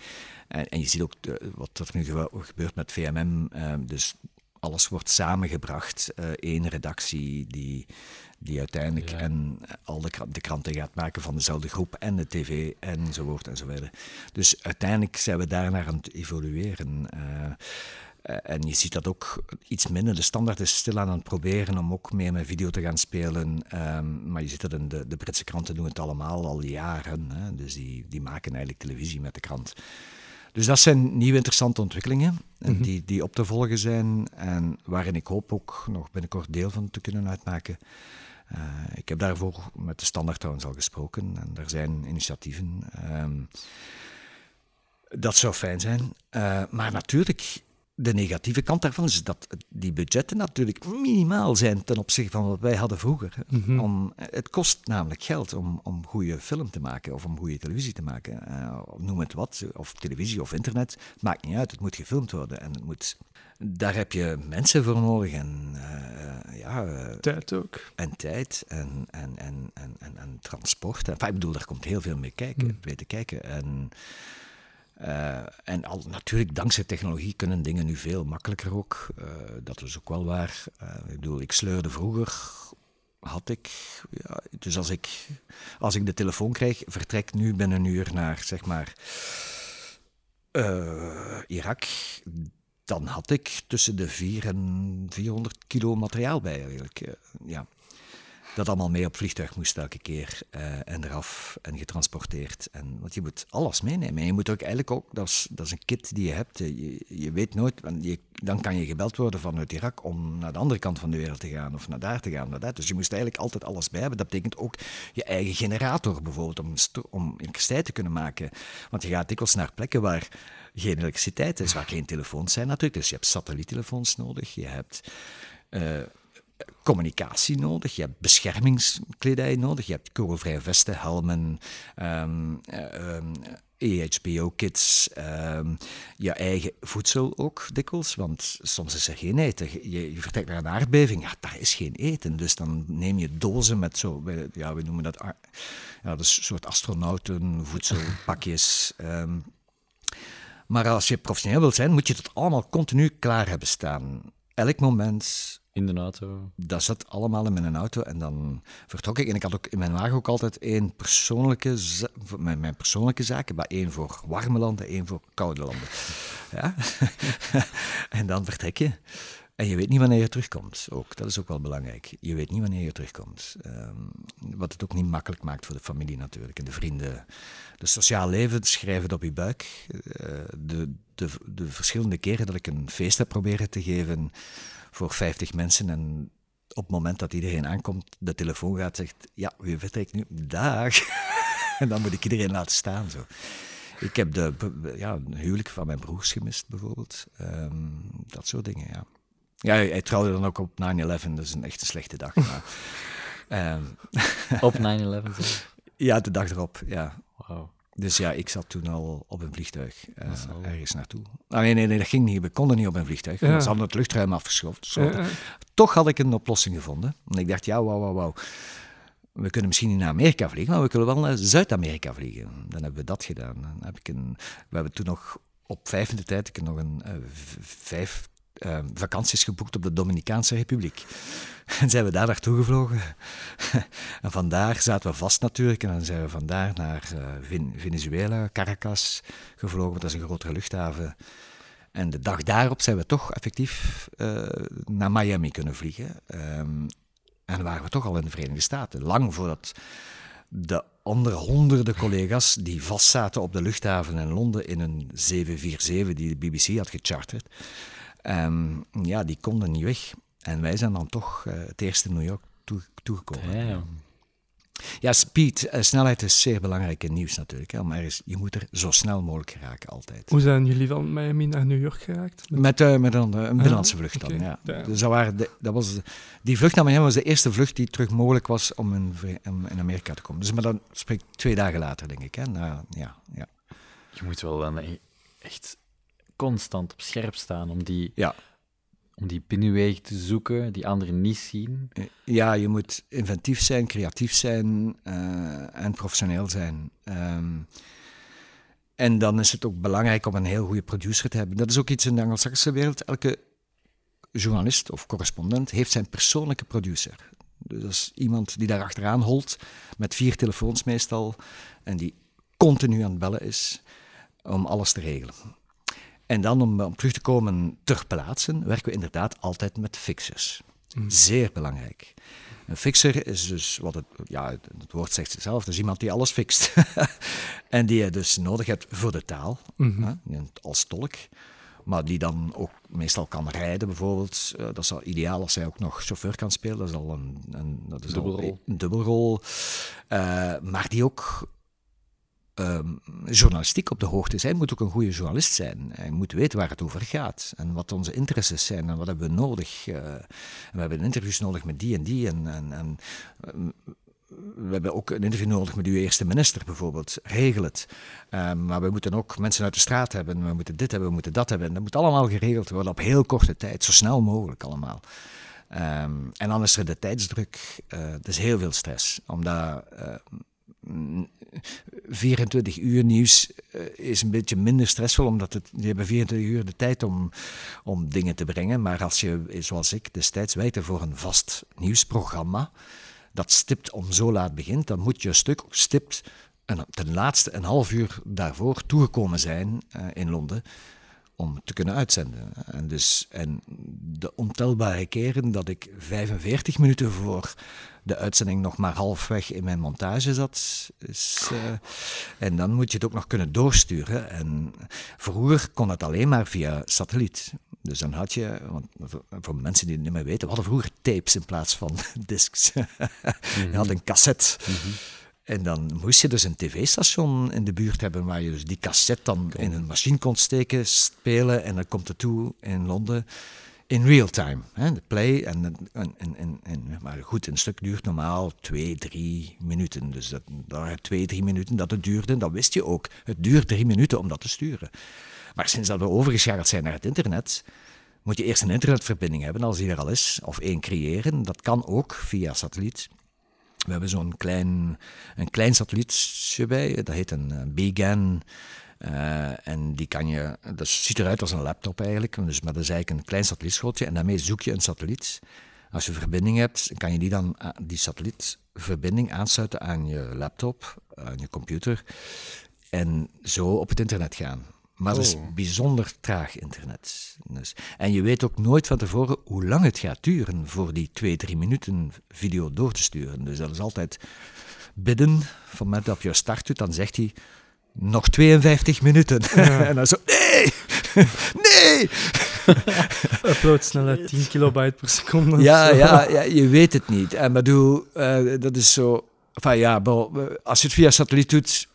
En, en je ziet ook de- wat er nu ge- gebeurt met VMM. eh, dus alles wordt samengebracht. één redactie die, die uiteindelijk Ja. en al de, kra- de kranten gaat maken van dezelfde groep en de tv enzovoort enzovoort. Dus uiteindelijk zijn we daarnaar aan het evolueren. eh. Eh, en je ziet dat ook iets minder. De standaard is stilaan aan het proberen om ook meer met video te gaan spelen. Ehm, maar je ziet dat in de, de Britse kranten doen het allemaal al jaren. Hè? Dus die, die maken eigenlijk televisie met de krant. Dus dat zijn nieuwe interessante ontwikkelingen en die, die op te volgen zijn. En waarin ik hoop ook nog binnenkort deel van te kunnen uitmaken. Eh, ik heb daarvoor met de standaard trouwens al gesproken. En er zijn initiatieven. Ehm, dat zou fijn zijn. Eh, maar natuurlijk, de negatieve kant daarvan is dat die budgetten natuurlijk minimaal zijn ten opzichte van wat wij hadden vroeger. om, het kost namelijk geld om, om goede film te maken of om goede televisie te maken. Eh, noem het wat, of televisie of internet, maakt niet uit. Het moet gefilmd worden en het moet, daar heb je mensen voor nodig en, eh, ja, eh, Tijd ook. en tijd en, en, en, en, en, en transport. Enfin, ik bedoel, daar komt heel veel mee kijken, bij te kijken. En, eh, en al, natuurlijk, dankzij technologie kunnen dingen nu veel makkelijker ook. Eh, dat is ook wel waar. Eh, ik bedoel, ik sleurde vroeger, had ik... Ja, dus als ik, als ik de telefoon krijg, vertrek nu binnen een uur naar, zeg maar, Irak... Dan had ik tussen de 4 en 400 kilo materiaal bij eigenlijk. ja. Dat allemaal mee op vliegtuig moest elke keer eh, en eraf en getransporteerd. En, want je moet alles meenemen. En je moet ook eigenlijk ook, dat is, dat is een kit die je hebt. Je, je weet nooit, want je, dan kan je gebeld worden vanuit Irak om naar de andere kant van de wereld te gaan of naar daar te gaan. Naar dat. Dus je moest eigenlijk altijd alles bij hebben. Dat betekent ook je eigen generator bijvoorbeeld, om, om elektriciteit te kunnen maken. Want je gaat dikwijls naar plekken waar geen elektriciteit is, waar geen telefoons zijn natuurlijk. Dus je hebt satelliettelefoons nodig, je hebt... Uh, communicatie nodig, je hebt beschermingskledij nodig, je hebt kogelvrije vesten, helmen, um, um, EHBO-kits, um, je eigen voedsel ook dikwijls, want soms is er geen eten. Je, je vertrekt naar een aardbeving, ja, daar is geen eten. Dus dan neem je dozen met zo, ja, we noemen dat, ja, dat een soort astronauten, voedselpakjes. Maar als je professioneel wilt zijn, moet je dat allemaal continu klaar hebben staan. Elk moment in de auto? Dat zat allemaal in mijn auto en dan vertrok ik. En ik had ook in mijn wagen ook altijd één persoonlijke, mijn, mijn persoonlijke zaken, maar één voor warme landen, één voor koude landen. Ja? en dan vertrek je. En je weet niet wanneer je terugkomt. Ook. Dat is ook wel belangrijk. Je weet niet wanneer je terugkomt. Um, wat het ook niet makkelijk maakt voor de familie natuurlijk en de vrienden. De sociaal leven, schrijven op je buik. Uh, de, de, de verschillende keren dat ik een feest heb proberen te geven voor 50 mensen en op het moment dat iedereen aankomt, de telefoon gaat, zegt, ja, wie vertrekt nu? Dag. en dan moet ik iedereen laten staan. Zo. Ik heb de ja, huwelijk van mijn broers gemist, bijvoorbeeld. Ehm, dat soort dingen, ja. Ja, hij trouwde dan ook op 9-11, dat is een echt een slechte dag. Maar, um, op 9-11? ja, de dag erop, ja. Wow. Dus ja, ik zat toen al op een vliegtuig uh, ergens naartoe. Ah, nee, nee, nee, dat ging niet. We konden niet op een vliegtuig. Ja. Ze hadden het luchtruim afgeschoft. Toch had ik een oplossing gevonden. En ik dacht, ja, wauw, wauw, wauw. We kunnen misschien niet naar Amerika vliegen, maar we kunnen wel naar Zuid-Amerika vliegen. Dan hebben we dat gedaan. Dan heb ik een, we hebben toen nog op vijfde tijd ik nog een uh, vijf uh, vakanties geboekt op de Dominicaanse Republiek. En zijn we daar naartoe gevlogen. en vandaar zaten we vast natuurlijk. En dan zijn we vandaar naar uh, Venezuela, Caracas gevlogen. Dat is een grotere luchthaven. En de dag daarop zijn we toch effectief uh, naar Miami kunnen vliegen. Um, en waren we toch al in de Verenigde Staten. Lang voordat de andere honderden collega's die vastzaten op de luchthaven in Londen in een 747 die de BBC had gecharterd. Um, ja, die konden niet weg. En wij zijn dan toch uh, het eerste in New York toe, toegekomen. Ja, ja, speed, uh, snelheid is zeer belangrijk in nieuws natuurlijk. Hè, maar is, je moet er zo snel mogelijk geraken, altijd. Hoe zijn jullie van Miami naar New York geraakt? Met, met, uh, met een, een binnenlandse vlucht dan, ja. Dus dat waren de, dat was de, die vlucht naar Miami was de eerste vlucht die terug mogelijk was om in, in Amerika te komen. Dus maar dan spreek ik twee dagen later, denk ik. Hè. Nou, ja, ja. Je moet wel dan echt constant op scherp staan om die, ja. om die binnenwegen te zoeken die anderen niet zien. Ja, je moet inventief zijn, creatief zijn uh, en professioneel zijn. Um, en dan is het ook belangrijk om een heel goede producer te hebben. Dat is ook iets in de Anglo-Saxische wereld. Elke journalist of correspondent heeft zijn persoonlijke producer. Dus dat is iemand die daar achteraan holt, met vier telefoons meestal, en die continu aan het bellen is om alles te regelen. En dan om, om terug te komen ter plaatse, werken we inderdaad altijd met fixers. Mm. Zeer belangrijk. Een fixer is dus, wat het, ja, het woord zegt zichzelf, dus iemand die alles fixt. en die je dus nodig hebt voor de taal, mm hè, als tolk. Maar die dan ook meestal kan rijden, bijvoorbeeld. Uh, dat is al ideaal als hij ook nog chauffeur kan spelen. Dat is al een, een, dat is dubbelrol. Al een dubbelrol. Uh, maar die ook um, journalistiek op de hoogte zijn, moet ook een goede journalist zijn. Hij moet weten waar het over gaat en wat onze interesses zijn en wat hebben we nodig. Uh, we hebben interviews nodig met die en die en, en, um, we hebben ook een interview nodig met uw eerste minister bijvoorbeeld. Regel het. Um, maar we moeten ook mensen uit de straat hebben. We moeten dit hebben, we moeten dat hebben. En dat moet allemaal geregeld worden op heel korte tijd. Zo snel mogelijk allemaal. En dan is er de tijdsdruk. Uh, is heel veel stress. Omdat 24 uur nieuws uh, is een beetje minder stressvol, omdat het, je hebben 24 uur de tijd om, om dingen te brengen. Maar als je, zoals ik, destijds werkte voor een vast nieuwsprogramma, dat stipt om zo laat begint, dan moet je een stuk stipt en ten laatste een half uur daarvoor toegekomen zijn uh, in Londen om te kunnen uitzenden. En, dus, en de ontelbare keren dat ik 45 minuten voor de uitzending nog maar halfweg in mijn montage zat. Is, uh, en dan moet je het ook nog kunnen doorsturen. En vroeger kon het alleen maar via satelliet. Dus dan had je, want voor mensen die het niet meer weten, we hadden vroeger tapes in plaats van discs. Je had een cassette. Mm -hmm. En dan moest je dus een tv-station in de buurt hebben waar je dus die cassette dan in een machine kon steken, spelen en dan komt het toe in Londen in real time. Hè, de play. En, en, en, en, maar goed, een stuk duurt normaal twee, drie minuten. Dus dat, dat twee, drie minuten dat het duurde, dat wist je ook. Het duurt drie minuten om dat te sturen. Maar sinds dat we overgeschakeld zijn naar het internet, moet je eerst een internetverbinding hebben als die er al is, of één creëren. Dat kan ook via satelliet. We hebben zo'n klein, een klein satellietje bij, dat heet een BGAN. Uh, en die kan je, dat ziet eruit als een laptop eigenlijk, dus, maar dat is eigenlijk een klein satellietschotje en daarmee zoek je een satelliet. Als je verbinding hebt, kan je die dan die satellietverbinding aansluiten aan je laptop, aan je computer en zo op het internet gaan. Maar dat is Oh. bijzonder traag internet. Dus, en je weet ook nooit van tevoren hoe lang het gaat duren voor die twee, drie minuten video door te sturen. Dus dat is altijd bidden. Van het moment dat je start doet, dan zegt hij nog 52 minuten. en dan zo, nee, nee. Uploadsnelheid 10 kilobyte per seconde. Ja, ja, ja, je weet het niet. En bedoel, eh, dat is zo. Enfin, ja, wel, eh, als je het via satelliet doet,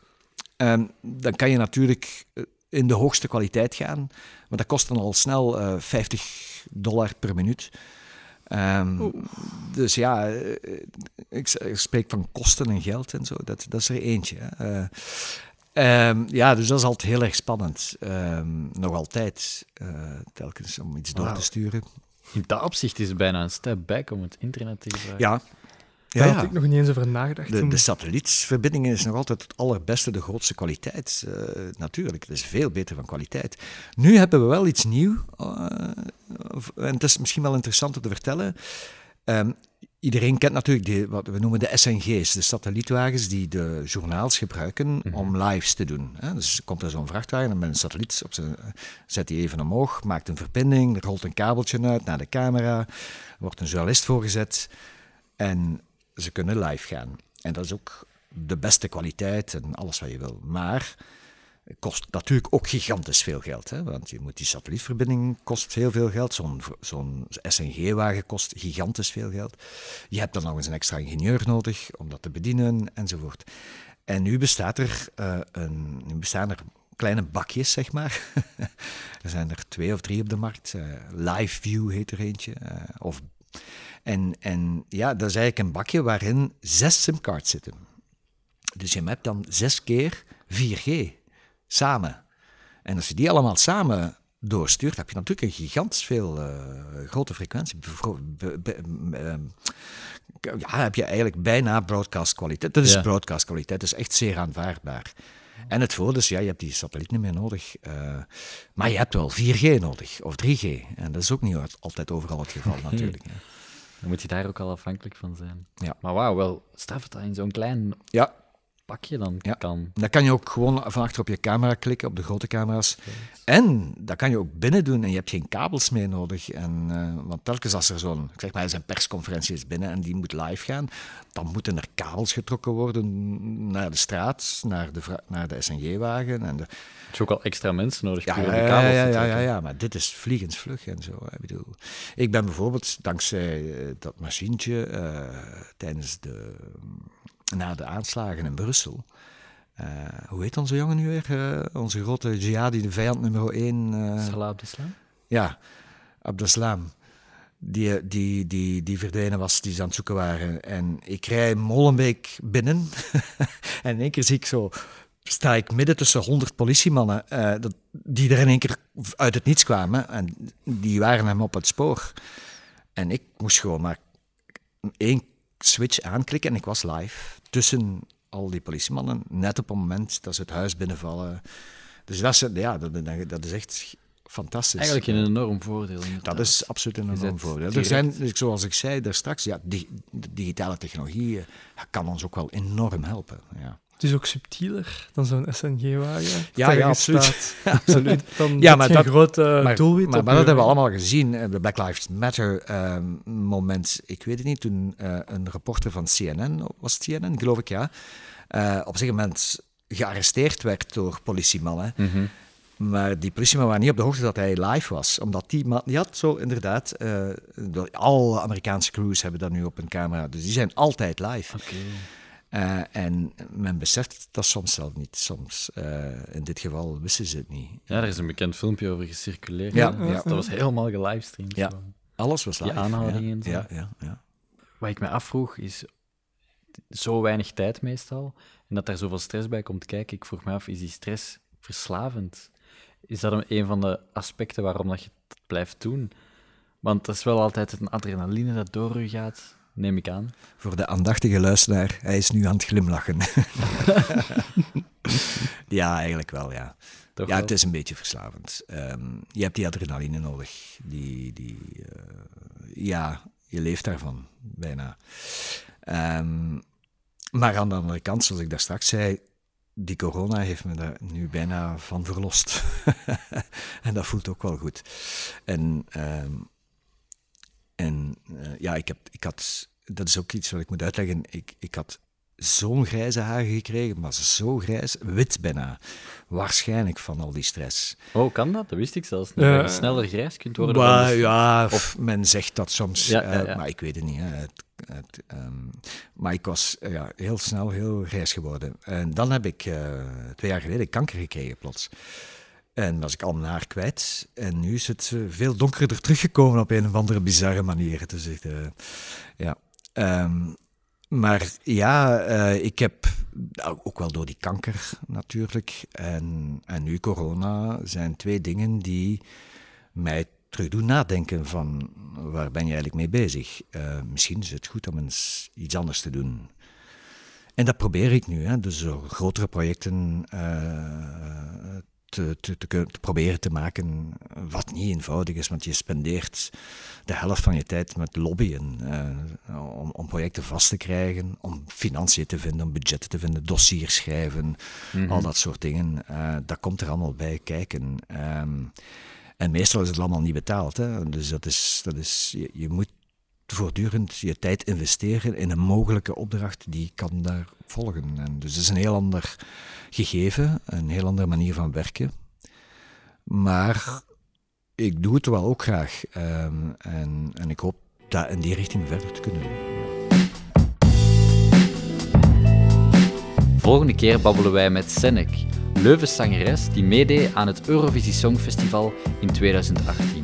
ehm, dan kan je natuurlijk eh, in de hoogste kwaliteit gaan. Maar dat kost dan al snel eh 50 dollar per minuut. Ehm, dus ja, eh, ik, spreek van kosten en geld en zo. Dat, dat is er eentje. hè. Eh, ehm, ja, dus dat is altijd heel erg spannend. Ehm, nog altijd, eh, telkens om iets door te sturen. In dat opzicht is het bijna een step back om het internet te gebruiken. Ja. Daar had ik nog niet eens over nagedacht. De, de satellietverbindingen is nog altijd het allerbeste, de grootste kwaliteit. eh, natuurlijk, het is veel beter van kwaliteit. Nu hebben we wel iets nieuws. en het is misschien wel interessant om te vertellen. Ehm, iedereen kent natuurlijk die, wat we noemen de SNG's, de satellietwagens die de journaals gebruiken om lives te doen. Hè. Dus komt er zo'n vrachtwagen en met een satelliet op zijn, zet hij even omhoog, maakt een verbinding, er rolt een kabeltje uit naar de camera, er wordt een journalist voorgezet en ze kunnen live gaan. En dat is ook de beste kwaliteit en alles wat je wil. Maar kost natuurlijk ook gigantisch veel geld. Hè? Want je moet die satellietverbinding kost heel veel geld. Zo'n zo'n SNG-wagen kost gigantisch veel geld. Je hebt dan nog eens een extra ingenieur nodig om dat te bedienen enzovoort. En nu bestaat er eh, een, bestaan er kleine bakjes, zeg maar. er zijn er twee of drie op de markt. Eh, Live View heet er eentje. eh, of en, en ja, dat is eigenlijk een bakje waarin zes simcards zitten. Dus je hebt dan zes keer 4G samen. En als je die allemaal samen doorstuurt, heb je natuurlijk een gigantisch veel eh, grote frequentie. Be- be- ehm, ja, heb je eigenlijk bijna broadcast kwaliteit. Dat is Ja. broadcast kwaliteit, dat is echt zeer aanvaardbaar. En het voordeel is, ja, je hebt die satelliet niet meer nodig. eh, maar je hebt wel 4G nodig, of 3G. En dat is ook niet altijd overal het geval natuurlijk. hè. Dan moet je daar ook al afhankelijk van zijn. Ja. Maar wauw, wel, straf dat in zo'n klein Ja, pakje dan Ja. kan. Dan kan je ook gewoon van achter op je camera klikken, op de grote camera's. En dat kan je ook binnen doen en je hebt geen kabels meer nodig. En, eh, want telkens als er zo'n, ik zeg maar, er zijn persconferenties binnen en die moet live gaan, dan moeten er kabels getrokken worden naar de straat, naar de, naar de SNG-wagen. En de, ook al extra mensen nodig ja, ja, de kabels ja, te ja, ja, ja, maar dit is vliegensvlug en zo. Ik bedoel, ik ben bijvoorbeeld dankzij eh, dat machientje eh, tijdens de, na de aanslagen in Brussel. eh, hoe heet onze jongen nu weer? Eh, onze grote jihadi, de vijand nummer één. eh, Salah Abdeslam? ja, Abdeslam. Die, die, die, die verdwenen was, die ze aan het zoeken waren. En ik rij Molenbeek binnen. en in één keer zie ik zo... Sta ik midden tussen honderd politiemannen dat, die er in één keer uit het niets kwamen. En die waren hem op het spoor. En ik moest gewoon maar één switch aanklikken en ik was live tussen al die politiemannen. Net op het moment dat ze het huis binnenvallen. Dus dat is, ja, dat, dat is echt fantastisch. Eigenlijk een enorm voordeel. Dat is absoluut een enorm voordeel. Er zijn, dus zoals ik zei daar straks, ja, de digitale technologie kan ons ook wel enorm helpen. Ja. Het is ook subtieler dan zo'n SNG-wagen. Ja, ja, absoluut. absoluut. Dan Ja, maar dat- grote maar, doelwit maar, dat hebben we allemaal gezien. eh, De Black Lives Matter ehm, moment, ik weet het niet, toen eh, een reporter van CNN, was het CNN, geloof ik, ja, eh, op een moment gearresteerd werd door politiemannen. Mhm. Maar die politieman waren niet op de hoogte dat hij live was. Omdat die man, die had zo inderdaad, eh, de- alle Amerikaanse crews hebben dat nu op een camera. Dus die zijn altijd live. Oké. Eh, en men beseft dat soms zelf niet. Soms, eh, in dit geval wisten ze het niet. Ja, er is een bekend filmpje over gecirculeerd. Ja, Dat- ja. Dat was helemaal gelivestreamd. Ja. gewoon. Alles was Die live. aanhoudingen ja. en zo. Ja, ja. Wat ik me afvroeg is, zo weinig tijd meestal, en dat daar zoveel stress bij komt kijken. Ik vroeg me af, is die stress verslavend? Is dat een- een van de aspecten waarom dat je het blijft doen? Want dat is wel altijd een adrenaline dat door u gaat, neem ik aan. Voor de aandachtige luisteraar, hij is nu aan het glimlachen. ja, eigenlijk wel, ja. Toch ja, wel? het is een beetje verslavend. Ehm, je hebt die adrenaline nodig. Die, die, eh, ja, je leeft daarvan, bijna. Ehm, maar aan de andere kant, zoals ik daar straks zei, die corona heeft me daar nu bijna van verlost. en dat voelt ook wel goed. En, ehm, en eh, ja, ik, heb, ik had, dat is ook iets wat ik moet uitleggen. Ik, ik had zo'n grijze haren gekregen, maar zo grijs, wit bijna. Waarschijnlijk van al die stress. Oh, kan dat? Dat wist ik zelfs niet. Ja. Dat je sneller grijs kunt worden. Ja, of- men zegt dat soms, Ja, eh, ja, ja. maar ik weet het niet. Hè. Het, het, ehm, maar ik was eh, ja, heel snel heel grijs geworden. En dan heb ik eh, twee jaar geleden kanker gekregen plots. En was ik al mijn haar kwijt. En nu is het eh, veel donkerder teruggekomen op een of andere bizarre manier. Dus ja. Ehm, maar ja, eh, ik heb nou, ook wel door die kanker natuurlijk en, en nu corona zijn twee dingen die mij terug doen nadenken van waar ben je eigenlijk mee bezig? Eh, misschien is het goed om eens iets anders te doen. En dat probeer ik nu, hè. dus grotere projecten te, te, te, proberen te maken, wat niet eenvoudig is, want je spendeert de helft van je tijd met lobbyen eh, om, om projecten vast te krijgen, om financiën te vinden, om budgetten te vinden, dossiers schrijven, al dat soort dingen. Eh, dat komt er allemaal bij kijken. Ehm, en meestal is het allemaal niet betaald. Hè? Dus dat is, dat is, je, je moet voortdurend je tijd investeren in een mogelijke opdracht die kan daar volgen. En dus het is een heel ander gegeven, een heel andere manier van werken. Maar ik doe het wel ook graag. Ehm, en, en ik hoop dat in die richting verder te kunnen doen. Volgende keer babbelen wij met Senek, Leuvense zangeres die meedeed aan het Eurovisie Songfestival in 2018.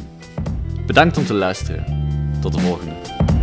Bedankt om te luisteren. Tot de volgende.